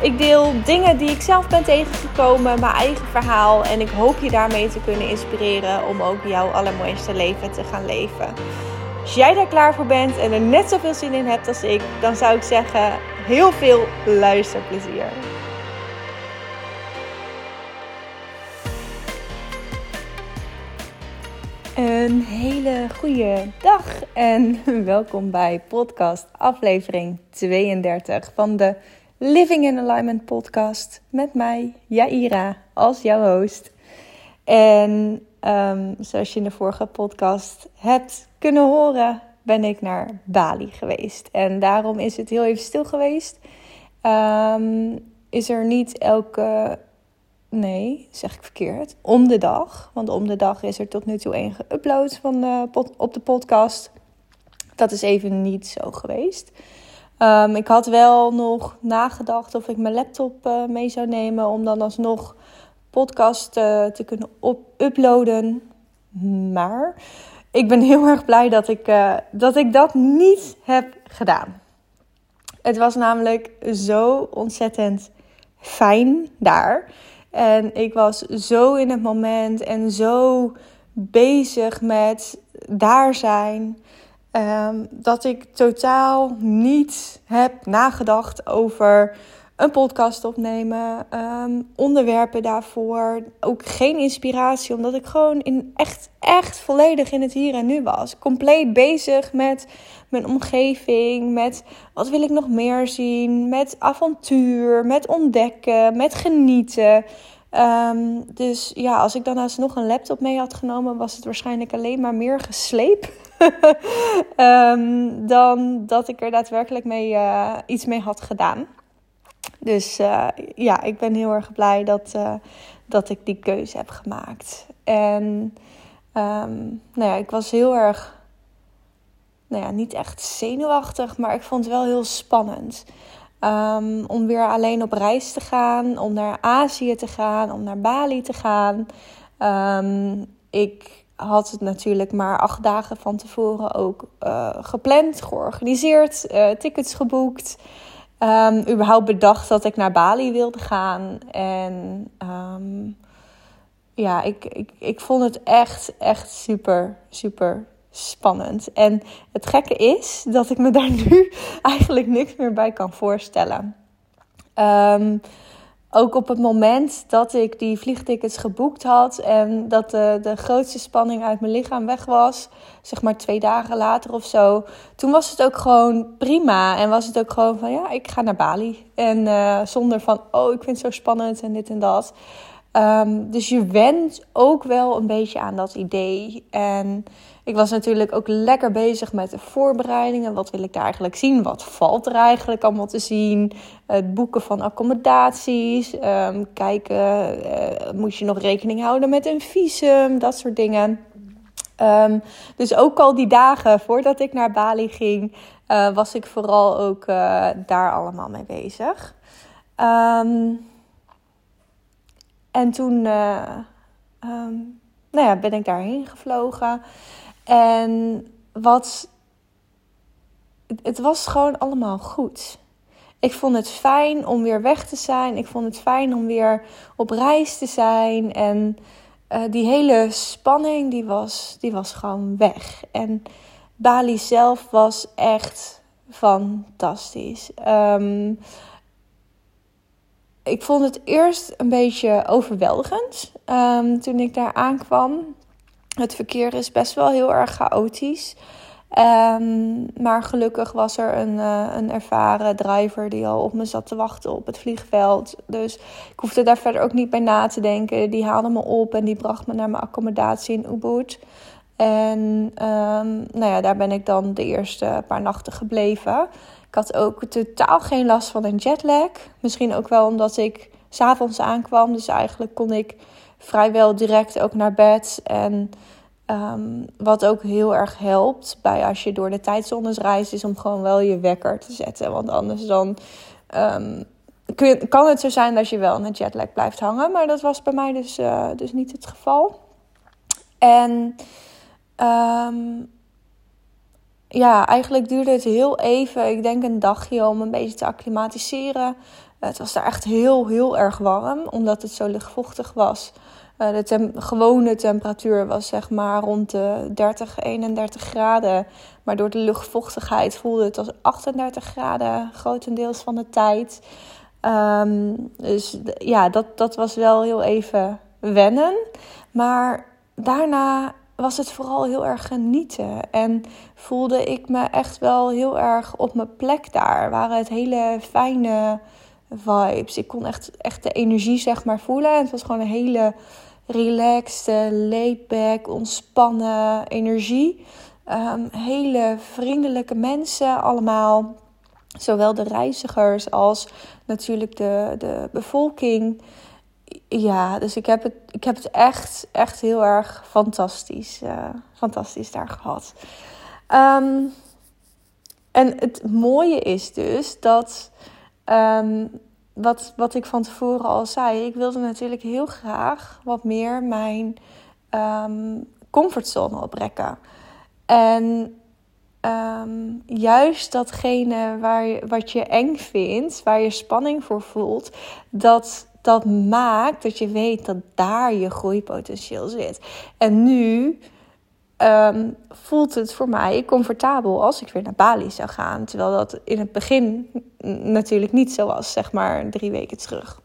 Ik deel dingen die ik zelf ben tegengekomen, mijn eigen verhaal. En ik hoop je daarmee te kunnen inspireren om ook jouw allermooiste leven te gaan leven. Als jij daar klaar voor bent en er net zoveel zin in hebt als ik, dan zou ik zeggen: heel veel luisterplezier. Een hele goede dag en welkom bij podcast aflevering 32 van de Living in Alignment podcast met mij, Jaira, als jouw host. En um, zoals je in de vorige podcast hebt kunnen horen, ben ik naar Bali geweest. En daarom is het heel even stil geweest. Um, is er niet elke Nee, zeg ik verkeerd. Om de dag. Want om de dag is er tot nu toe één geüpload van op de podcast. Dat is even niet zo geweest. Um, ik had wel nog nagedacht of ik mijn laptop uh, mee zou nemen. Om dan alsnog podcast uh, te kunnen uploaden. Maar ik ben heel erg blij dat ik, uh, dat ik dat niet heb gedaan. Het was namelijk zo ontzettend fijn daar. En ik was zo in het moment en zo bezig met daar zijn. Um, dat ik totaal niet heb nagedacht over een podcast opnemen, um, onderwerpen daarvoor. Ook geen inspiratie, omdat ik gewoon in echt, echt volledig in het hier en nu was. Compleet bezig met mijn omgeving, met wat wil ik nog meer zien, met avontuur, met ontdekken, met genieten. Um, dus ja, als ik dan alsnog een laptop mee had genomen, was het waarschijnlijk alleen maar meer gesleep. um, dan dat ik er daadwerkelijk mee, uh, iets mee had gedaan. Dus uh, ja, ik ben heel erg blij dat, uh, dat ik die keuze heb gemaakt. En um, nou ja, ik was heel erg, nou ja, niet echt zenuwachtig, maar ik vond het wel heel spannend. Um, om weer alleen op reis te gaan, om naar Azië te gaan, om naar Bali te gaan. Um, ik had het natuurlijk maar acht dagen van tevoren ook uh, gepland, georganiseerd, uh, tickets geboekt. Um, überhaupt bedacht dat ik naar Bali wilde gaan. En ja, ik, ik, ik vond het echt, echt super, super spannend. En het gekke is dat ik me daar nu eigenlijk niks meer bij kan voorstellen. Um, ook op het moment dat ik die vliegtickets geboekt had en dat de, de grootste spanning uit mijn lichaam weg was, zeg maar twee dagen later of zo, toen was het ook gewoon prima. En was het ook gewoon van ja, ik ga naar Bali. En uh, zonder van oh, ik vind het zo spannend en dit en dat. Um, dus je went ook wel een beetje aan dat idee. En ik was natuurlijk ook lekker bezig met de voorbereidingen. Wat wil ik daar eigenlijk zien? Wat valt er eigenlijk allemaal te zien? Het boeken van accommodaties. Um, kijken, uh, moet je nog rekening houden met een visum? Dat soort dingen. Um, dus ook al die dagen voordat ik naar Bali ging, uh, was ik vooral ook uh, daar allemaal mee bezig. Um, en toen nou ja, ben ik daarheen gevlogen. En wat. Het was gewoon allemaal goed. Ik vond het fijn om weer weg te zijn. Ik vond het fijn om weer op reis te zijn. En uh, die hele spanning, die was, die was gewoon weg. En Bali zelf was echt fantastisch. Um, ik vond het eerst een beetje overweldigend um, toen ik daar aankwam. Het verkeer is best wel heel erg chaotisch. Um, maar gelukkig was er een, uh, een ervaren driver die al op me zat te wachten op het vliegveld. Dus ik hoefde daar verder ook niet bij na te denken. Die haalde me op en die bracht me naar mijn accommodatie in Ubud. En um, nou ja, daar ben ik dan de eerste paar nachten gebleven. Ik had ook totaal geen last van een jetlag. Misschien ook wel omdat ik s'avonds aankwam. Dus eigenlijk kon ik vrijwel direct ook naar bed. En ehm, wat ook heel erg helpt bij als je door de tijdzones reist, is om gewoon wel je wekker te zetten. Want anders dan kun, kan het zo zijn dat je wel in het jetlag blijft hangen. Maar dat was bij mij dus, uh, dus niet het geval. En um, ja, eigenlijk duurde het heel even. Ik denk een dagje om een beetje te acclimatiseren. Het was daar echt heel, heel erg warm, omdat het zo lichtvochtig was. Uh, de gewone temperatuur was zeg maar rond de 30, 31 graden. Maar door de luchtvochtigheid voelde het als 38 graden grotendeels van de tijd. Um, dus ja, dat, dat was wel heel even wennen. Maar daarna was het vooral heel erg genieten. En voelde ik me echt wel heel erg op mijn plek daar. Waren het hele fijne vibes. Ik kon echt, echt de energie zeg maar voelen. En het was gewoon een hele relaxed, laid-back, ontspannen energie. Um, hele vriendelijke mensen allemaal. Zowel de reizigers als natuurlijk de, de bevolking. Ja, dus ik heb het, ik heb het echt, echt heel erg fantastisch, uh, fantastisch daar gehad. Um, en het mooie is dus dat, um, wat, wat ik van tevoren al zei, ik wilde natuurlijk heel graag wat meer mijn um, comfortzone oprekken. En um, juist datgene waar je, wat je eng vindt, waar je spanning voor voelt, dat, dat maakt dat je weet dat daar je groeipotentieel zit. En nu um, voelt het voor mij comfortabel als ik weer naar Bali zou gaan. Terwijl dat in het begin natuurlijk niet zo was, zeg maar drie weken terug.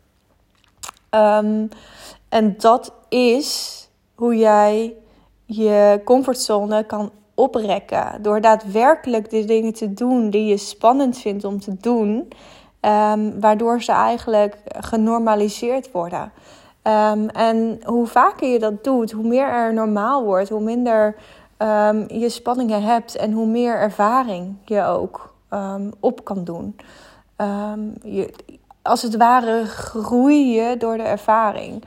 Um, en dat is hoe jij je comfortzone kan oprekken. Door daadwerkelijk de dingen te doen die je spannend vindt om te doen. Um, waardoor ze eigenlijk genormaliseerd worden. Um, en hoe vaker je dat doet, hoe meer er normaal wordt, hoe minder um, je spanningen hebt en hoe meer ervaring je ook op kan doen. Je, als het ware groei je door de ervaring.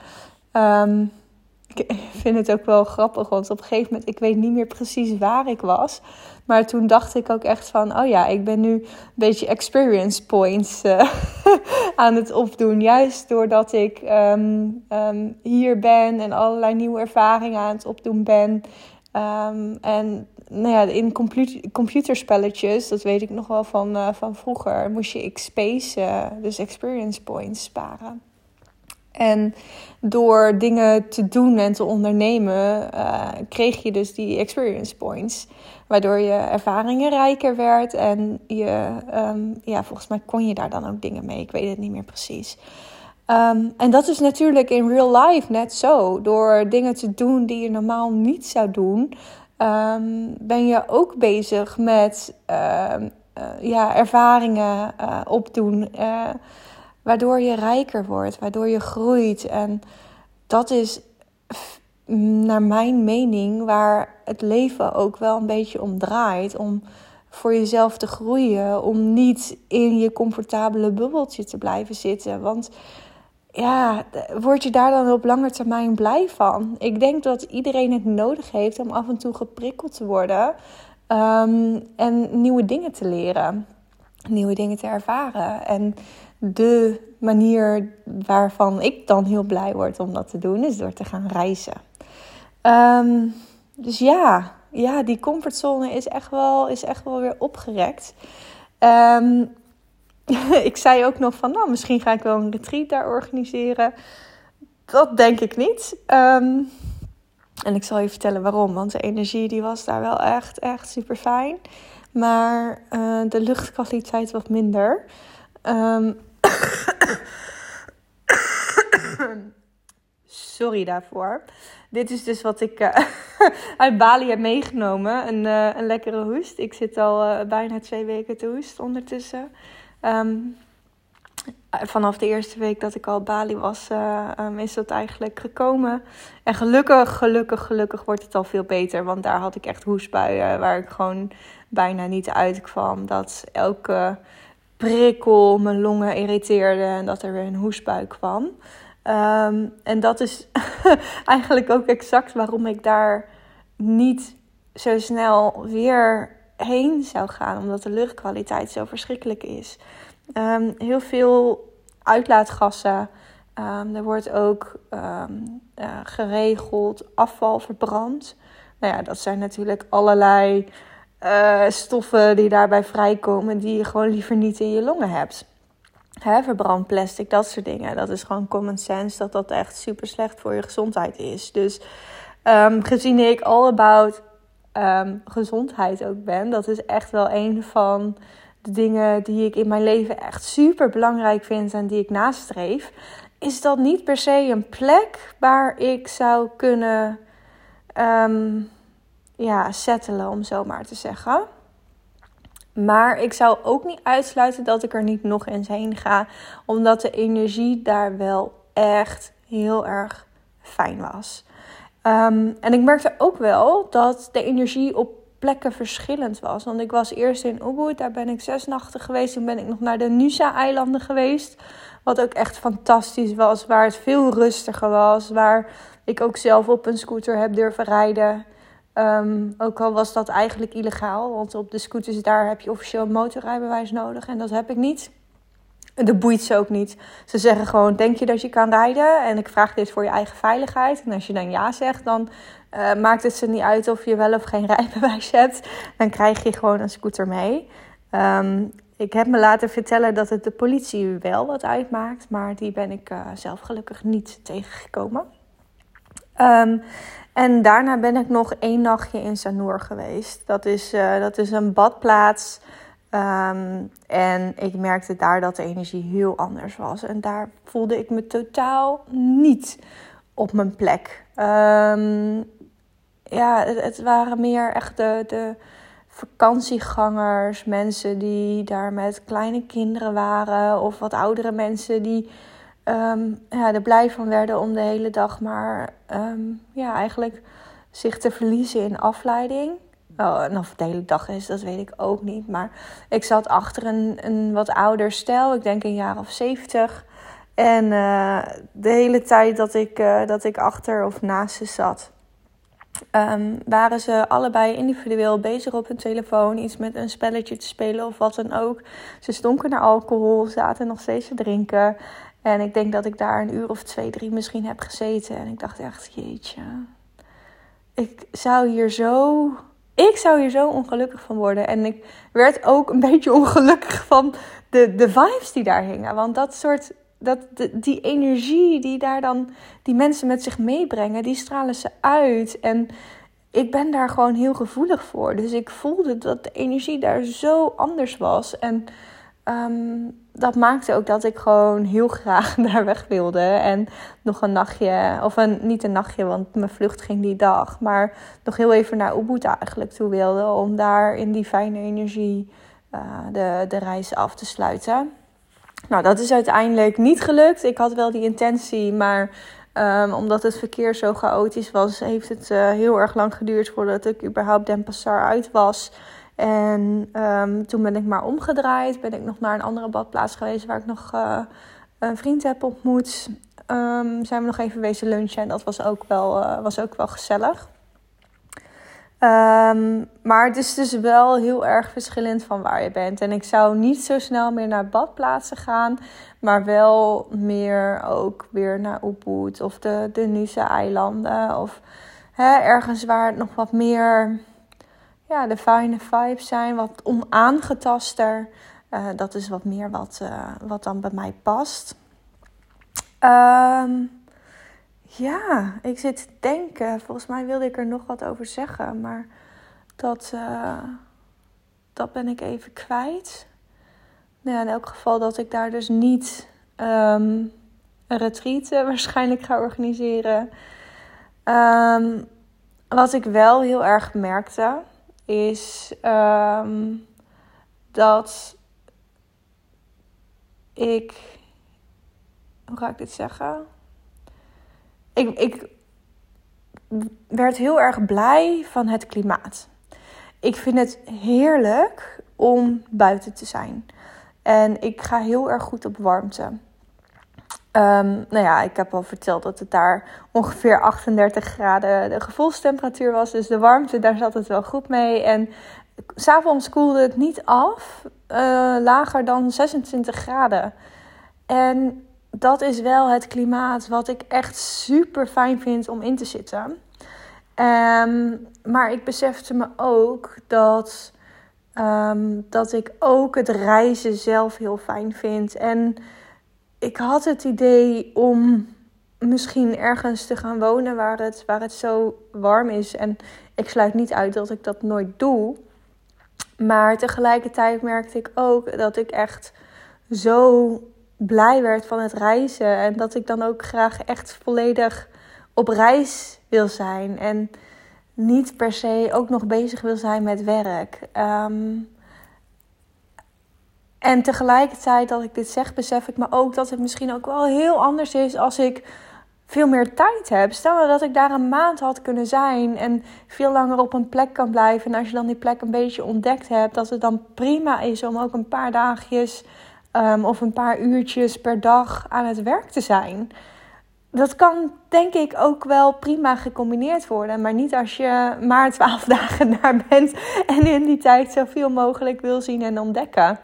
Ik vind het ook wel grappig, want op een gegeven moment, ik weet niet meer precies waar ik was. Maar toen dacht ik ook echt van, oh ja, ik ben nu een beetje experience points uh, aan het opdoen. Juist doordat ik um, um, hier ben en allerlei nieuwe ervaringen aan het opdoen ben. Um, en nou ja, in computer, computerspelletjes, dat weet ik nog wel van, uh, van vroeger, moest je XP's, uh, dus experience points, sparen. En door dingen te doen en te ondernemen, uh, kreeg je dus die experience points. Waardoor je ervaringen rijker werd. En je, um, ja, volgens mij kon je daar dan ook dingen mee. Ik weet het niet meer precies. Um, en dat is natuurlijk in real life net zo. Door dingen te doen die je normaal niet zou doen, um, ben je ook bezig met uh, ja, ervaringen uh, opdoen. Waardoor je rijker wordt, waardoor je groeit. En dat is naar mijn mening waar het leven ook wel een beetje om draait. Om voor jezelf te groeien, om niet in je comfortabele bubbeltje te blijven zitten. Want ja, word je daar dan op lange termijn blij van? Ik denk dat iedereen het nodig heeft om af en toe geprikkeld te worden um, en nieuwe dingen te leren, nieuwe dingen te ervaren. En de manier waarvan ik dan heel blij word om dat te doen, is door te gaan reizen. Um, dus ja, ja, die comfortzone is echt wel, is echt wel weer opgerekt. Um, ik zei ook nog van, nou, misschien ga ik wel een retreat daar organiseren. Dat denk ik niet. Um, en ik zal je vertellen waarom. Want de energie die was daar wel echt, echt super fijn. Maar uh, de luchtkwaliteit wat minder. Sorry daarvoor. Dit is dus wat ik uh, uit Bali heb meegenomen. Een, uh, een lekkere hoest. Ik zit al uh, bijna twee weken te hoest ondertussen. Um, vanaf de eerste week dat ik al Bali was, um, is dat eigenlijk gekomen. En gelukkig, gelukkig, gelukkig wordt het al veel beter. Want daar had ik echt hoestbuien waar ik gewoon bijna niet uitkwam. Dat elke prikkel mijn longen irriteerde en dat er weer een hoesbuik kwam. Ehm, en dat is eigenlijk ook exact waarom ik daar niet zo snel weer heen zou gaan, omdat de luchtkwaliteit zo verschrikkelijk is. Um, heel veel uitlaatgassen. Um, er wordt ook geregeld afval verbrand. Nou ja, dat zijn natuurlijk allerlei uh, stoffen die daarbij vrijkomen, die je gewoon liever niet in je longen hebt. Hè, verbrand plastic, dat soort dingen. Dat is gewoon common sense dat dat echt super slecht voor je gezondheid is. Dus um, gezien ik all about um, gezondheid ook ben, dat is echt wel een van de dingen die ik in mijn leven echt super belangrijk vind en die ik nastreef. Is dat niet per se een plek waar ik zou kunnen um, ja, settelen, om zo maar te zeggen. Maar ik zou ook niet uitsluiten dat ik er niet nog eens heen ga, omdat de energie daar wel echt heel erg fijn was. Um, en ik merkte ook wel dat de energie op plekken verschillend was. Want ik was eerst in Ubud, daar ben ik zes nachten geweest. Toen ben ik nog naar de Nusa-eilanden geweest. Wat ook echt fantastisch was, waar het veel rustiger was. Waar ik ook zelf op een scooter heb durven rijden. Um, ook al was dat eigenlijk illegaal, want op de scooters daar heb je officieel motorrijbewijs nodig en dat heb ik niet. Dat boeit ze ook niet. Ze zeggen gewoon: Denk je dat je kan rijden? En ik vraag dit voor je eigen veiligheid. En als je dan ja zegt, dan uh, maakt het ze niet uit of je wel of geen rijbewijs hebt. Dan krijg je gewoon een scooter mee. Um, ik heb me laten vertellen dat het de politie wel wat uitmaakt, maar die ben ik uh, zelf gelukkig niet tegengekomen. Um, en daarna ben ik nog één nachtje in Sanur geweest. Dat is, uh, dat is een badplaats. Um, en ik merkte daar dat de energie heel anders was. En daar voelde ik me totaal niet op mijn plek. Um, ja, het, het, waren meer echt de, de vakantiegangers. Mensen die daar met kleine kinderen waren. Of wat oudere mensen die um, ja, er blij van werden om de hele dag maar um, ja, eigenlijk zich te verliezen in afleiding. Oh, en of het de hele dag is, dat weet ik ook niet. Maar ik zat achter een, een wat ouder stel, ik denk een jaar of zeventig. En uh, de hele tijd dat ik, uh, dat ik achter of naast ze zat, um, waren ze allebei individueel bezig op hun telefoon. Iets met een spelletje te spelen of wat dan ook. Ze stonken naar alcohol, zaten nog steeds te drinken. En ik denk dat ik daar een uur of twee, drie misschien heb gezeten. En ik dacht echt, jeetje. Ik zou hier zo. Ik zou hier zo ongelukkig van worden. En ik werd ook een beetje ongelukkig van de, de vibes die daar hingen. Want dat soort. Dat, die energie die daar dan die mensen met zich meebrengen, die stralen ze uit. En ik ben daar gewoon heel gevoelig voor. Dus ik voelde dat de energie daar zo anders was. En um, dat maakte ook dat ik gewoon heel graag daar weg wilde. En nog een nachtje, of een, niet een nachtje, want mijn vlucht ging die dag. Maar nog heel even naar Ubud eigenlijk toe wilde. Om daar in die fijne energie uh, de, de reis af te sluiten. Nou, dat is uiteindelijk niet gelukt. Ik had wel die intentie, maar um, omdat het verkeer zo chaotisch was, heeft het uh, heel erg lang geduurd voordat ik überhaupt Den Passar uit was. En um, toen ben ik maar omgedraaid. Ben ik nog naar een andere badplaats geweest waar ik nog uh, een vriend heb ontmoet. Um, zijn we nog even wezen lunchen en dat was ook wel, uh, was ook wel gezellig. Um, maar het is dus wel heel erg verschillend van waar je bent. En ik zou niet zo snel meer naar badplaatsen gaan, maar wel meer ook weer naar Ubud of de, de Nusa-eilanden. Of hè, ergens waar het nog wat meer ja, de fijne vibes zijn, wat onaangetaster. Uh, dat is wat meer wat, uh, wat dan bij mij past. Um, ja, ik zit te denken. Volgens mij wilde ik er nog wat over zeggen, maar dat, uh, dat ben ik even kwijt. Nou ja, in elk geval dat ik daar dus niet um, een retreat waarschijnlijk ga organiseren. Um, wat ik wel heel erg merkte, is um, dat ik. Hoe ga ik dit zeggen? Ik, ik werd heel erg blij van het klimaat. Ik vind het heerlijk om buiten te zijn. En ik ga heel erg goed op warmte. Um, nou ja, ik heb al verteld dat het daar ongeveer 38 graden de gevoelstemperatuur was. Dus de warmte, daar zat het wel goed mee. En s'avonds koelde het niet af, uh, lager dan 26 graden. En dat is wel het klimaat wat ik echt super fijn vind om in te zitten. Um, maar ik besefte me ook dat, um, dat ik ook het reizen zelf heel fijn vind. En ik had het idee om misschien ergens te gaan wonen waar het, waar het zo warm is. En ik sluit niet uit dat ik dat nooit doe. Maar tegelijkertijd merkte ik ook dat ik echt zo blij werd van het reizen. En dat ik dan ook graag echt volledig op reis wil zijn. En niet per se ook nog bezig wil zijn met werk. Um, en tegelijkertijd dat ik dit zeg, besef ik me ook dat het misschien ook wel heel anders is als ik veel meer tijd heb. Stel nou dat ik daar een maand had kunnen zijn en veel langer op een plek kan blijven. En als je dan die plek een beetje ontdekt hebt, dat het dan prima is om ook een paar dagjes um, of een paar uurtjes per dag aan het werk te zijn. Dat kan denk ik ook wel prima gecombineerd worden. Maar niet als je maar twaalf dagen daar bent en in die tijd zoveel mogelijk wil zien en ontdekken.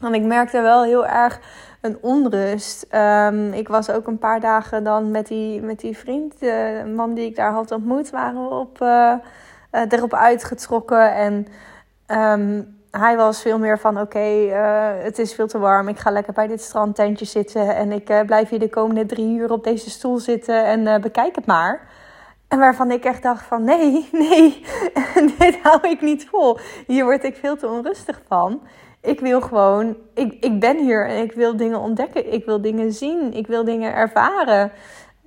Want ik merkte wel heel erg een onrust. Um, ik was ook een paar dagen dan met die, met die vriend, de man die ik daar had ontmoet, waren we op, uh, uh, erop uitgetrokken. En um, hij was veel meer van: oké, uh, het is veel te warm. Ik ga lekker bij dit strandtentje zitten. En ik blijf hier de komende drie uur op deze stoel zitten en bekijk het maar. En waarvan ik echt dacht van nee, nee, dit hou ik niet vol. Hier word ik veel te onrustig van ik wil gewoon, ik, ik ben hier en ik wil dingen ontdekken. Ik wil dingen zien. Ik wil dingen ervaren.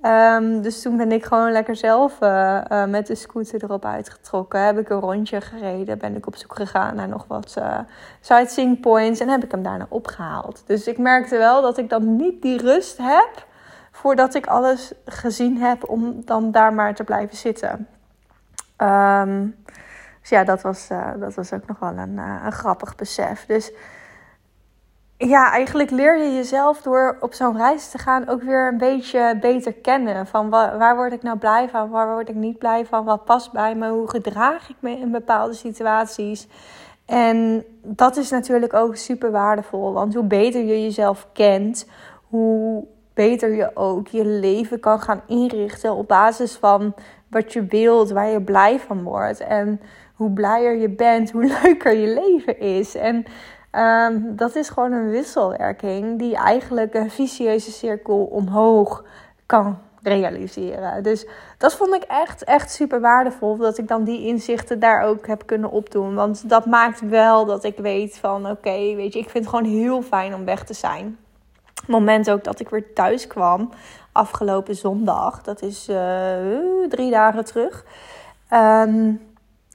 Um, dus toen ben ik gewoon lekker zelf uh, uh, met de scooter erop uitgetrokken. Heb ik een rondje gereden. Ben ik op zoek gegaan naar nog wat uh, sightseeing points. En heb ik hem daarna opgehaald. Dus ik merkte wel dat ik dan niet die rust heb. Voordat ik alles gezien heb om dan daar maar te blijven zitten. Um, dus ja, dat was, uh, dat was ook nog wel een, uh, een grappig besef. Dus ja, eigenlijk leer je jezelf door op zo'n reis te gaan ook weer een beetje beter kennen. Van waar, waar word ik nou blij van, waar word ik niet blij van, wat past bij me, hoe gedraag ik me in bepaalde situaties. En dat is natuurlijk ook super waardevol, want hoe beter je jezelf kent, hoe beter je ook je leven kan gaan inrichten op basis van wat je wilt, waar je blij van wordt. En hoe blijer je bent, hoe leuker je leven is. En ehm, dat is gewoon een wisselwerking die eigenlijk een vicieuze cirkel omhoog kan realiseren. Dus dat vond ik echt, echt super waardevol. Dat ik dan die inzichten daar ook heb kunnen opdoen. Want dat maakt wel dat ik weet van oké, weet je, ik vind het gewoon heel fijn om weg te zijn. Moment ook dat ik weer thuis kwam, afgelopen zondag, dat is uh, drie dagen terug. Um,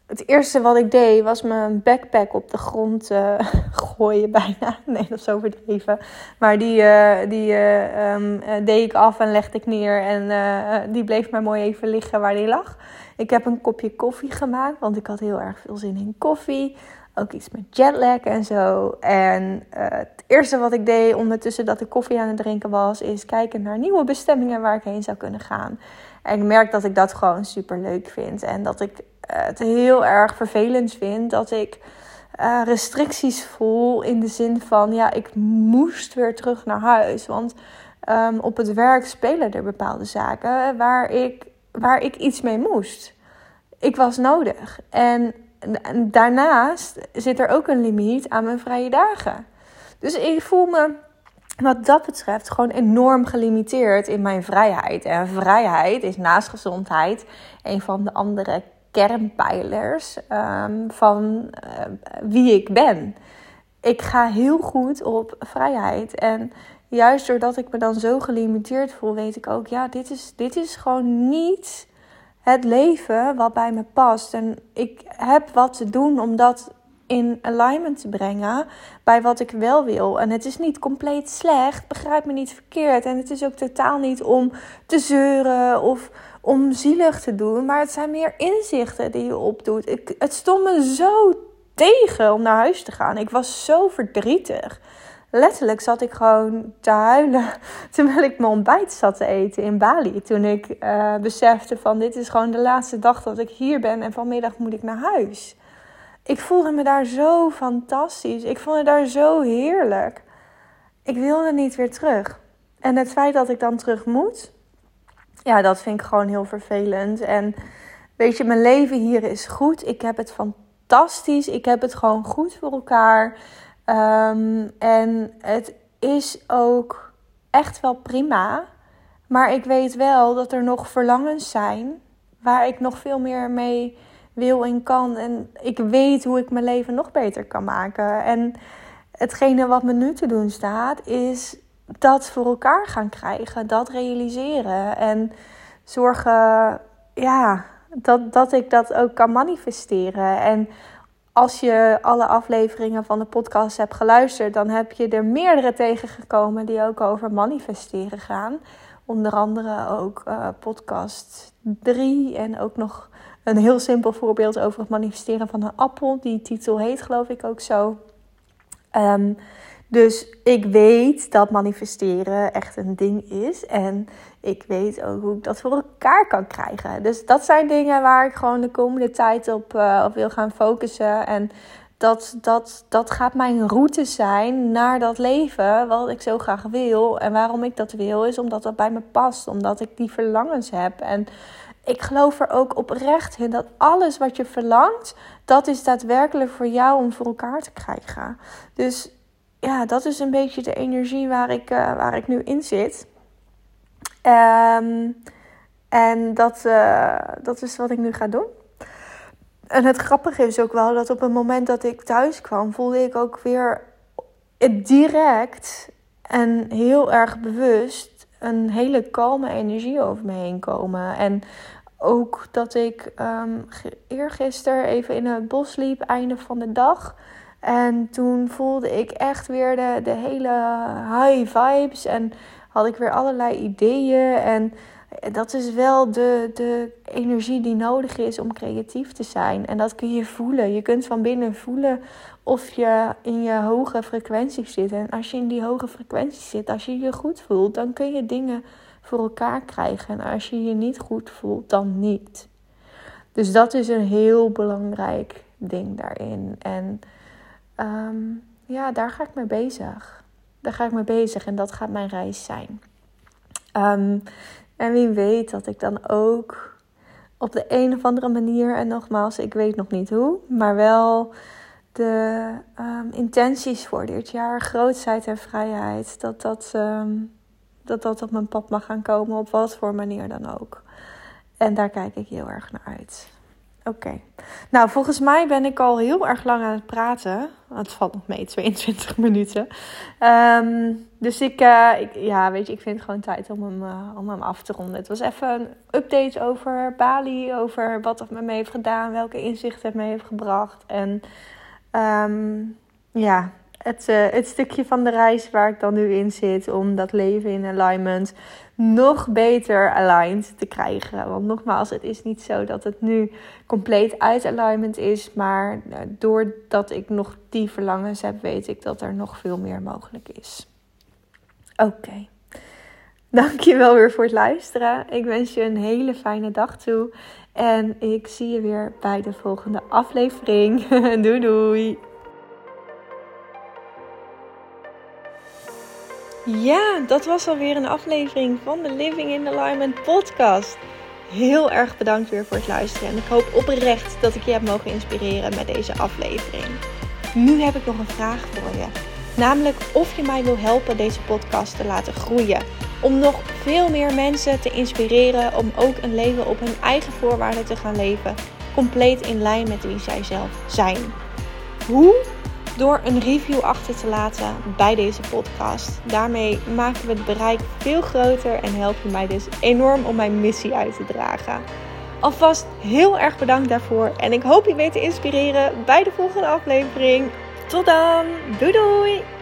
het eerste wat ik deed was mijn backpack op de grond uh, gooien bijna. Nee, dat is overdreven. Maar die, uh, die um, deed ik af en legde ik neer. En die bleef maar mooi even liggen waar die lag. Ik heb een kopje koffie gemaakt, want ik had heel erg veel zin in koffie. Ook iets met jetlag en zo. En het eerste wat ik deed ondertussen dat ik koffie aan het drinken was... is kijken naar nieuwe bestemmingen waar ik heen zou kunnen gaan. En ik merk dat ik dat gewoon super leuk vind. En dat ik het heel erg vervelend vind dat ik uh, restricties voel in de zin van ja, ik moest weer terug naar huis. Want um, op het werk spelen er bepaalde zaken waar ik, waar ik iets mee moest. Ik was nodig. En, daarnaast zit er ook een limiet aan mijn vrije dagen. Dus ik voel me wat dat betreft gewoon enorm gelimiteerd in mijn vrijheid. En vrijheid is naast gezondheid een van de andere kernpijlers um, van uh, wie ik ben. Ik ga heel goed op vrijheid. En juist doordat ik me dan zo gelimiteerd voel, weet ik ook, ja, dit is, dit is gewoon niet het leven wat bij me past. En ik heb wat te doen om dat in alignment te brengen bij wat ik wel wil. En het is niet compleet slecht, begrijp me niet verkeerd. En het is ook totaal niet om te zeuren of om zielig te doen, maar het zijn meer inzichten die je opdoet. Ik, het stond me zo tegen om naar huis te gaan. Ik was zo verdrietig. Letterlijk zat ik gewoon te huilen terwijl ik mijn ontbijt zat te eten in Bali. Toen ik uh, besefte van dit is gewoon de laatste dag dat ik hier ben en vanmiddag moet ik naar huis. Ik voelde me daar zo fantastisch. Ik vond het daar zo heerlijk. Ik wilde niet weer terug. En het feit dat ik dan terug moet, ja, dat vind ik gewoon heel vervelend. En weet je, mijn leven hier is goed. Ik heb het fantastisch. Ik heb het gewoon goed voor elkaar. Um, en het is ook echt wel prima. Maar ik weet wel dat er nog verlangens zijn waar ik nog veel meer mee wil en kan. En ik weet hoe ik mijn leven nog beter kan maken. En hetgene wat me nu te doen staat, is dat voor elkaar gaan krijgen. Dat realiseren. En zorgen, ja, dat, dat ik dat ook kan manifesteren. En als je alle afleveringen van de podcast hebt geluisterd, dan heb je er meerdere tegengekomen die ook over manifesteren gaan. Onder andere ook uh, podcast 3 en ook nog een heel simpel voorbeeld over het manifesteren van een appel. Die titel heet geloof ik ook zo. Um, dus ik weet dat manifesteren echt een ding is. En ik weet ook hoe ik dat voor elkaar kan krijgen. Dus dat zijn dingen waar ik gewoon de komende tijd op, uh, op wil gaan focussen. En dat, dat, dat gaat mijn route zijn naar dat leven wat ik zo graag wil. En waarom ik dat wil, is omdat dat bij me past. Omdat ik die verlangens heb. En ik geloof er ook oprecht in dat alles wat je verlangt, dat is daadwerkelijk voor jou om voor elkaar te krijgen. Dus ja, dat is een beetje de energie waar ik, uh, waar ik nu in zit. Um, en dat, uh, dat is wat ik nu ga doen. En het grappige is ook wel dat op het moment dat ik thuis kwam, voelde ik ook weer direct en heel erg bewust een hele kalme energie over me heen komen. En ook dat ik um, eergisteren even in het bos liep, einde van de dag. En toen voelde ik echt weer de, de hele high vibes. En had ik weer allerlei ideeën. En dat is wel de, de energie die nodig is om creatief te zijn. En dat kun je voelen. Je kunt van binnen voelen of je in je hoge frequentie zit. En als je in die hoge frequentie zit, als je je goed voelt, dan kun je dingen voor elkaar krijgen. En als je je niet goed voelt, dan niet. Dus dat is een heel belangrijk ding daarin. En um, ja, daar ga ik mee bezig. Daar ga ik mee bezig en dat gaat mijn reis zijn. Um, en wie weet dat ik dan ook op de een of andere manier, en nogmaals, ik weet nog niet hoe, maar wel de um, intenties voor dit jaar, grootheid en vrijheid, dat dat, dat dat op mijn pad mag gaan komen, op wat voor manier dan ook. En daar kijk ik heel erg naar uit. Oké. Nou, volgens mij ben ik al heel erg lang aan het praten. Het valt nog mee, 22 minuten. Um, dus ik, uh, ik, ja, weet je, ik vind het gewoon tijd om hem, uh, om hem af te ronden. Het was even een update over Bali, over wat het met me heeft gedaan, welke inzichten het me heeft gebracht. En um, ja, het, uh, het stukje van de reis waar ik dan nu in zit om dat leven in alignment nog beter aligned te krijgen. Want nogmaals, het is niet zo dat het nu compleet uit alignment is. Maar eh, doordat ik nog die verlangens heb, weet ik dat er nog veel meer mogelijk is. Oké. Okay. Dankjewel weer voor het luisteren. Ik wens je een hele fijne dag toe. En ik zie je weer bij de volgende aflevering. doei doei. Ja, dat was alweer een aflevering van de Living in Alignment podcast. Heel erg bedankt weer voor het luisteren. En ik hoop oprecht dat ik je heb mogen inspireren met deze aflevering. Nu heb ik nog een vraag voor je. Namelijk of je mij wil helpen deze podcast te laten groeien. Om nog veel meer mensen te inspireren om ook een leven op hun eigen voorwaarden te gaan leven. Compleet in lijn met wie zij zelf zijn. Hoe? Door een review achter te laten bij deze podcast. Daarmee maken we het bereik veel groter en help je mij dus enorm om mijn missie uit te dragen. Alvast heel erg bedankt daarvoor en ik hoop je weer te inspireren bij de volgende aflevering. Tot dan, doei doei!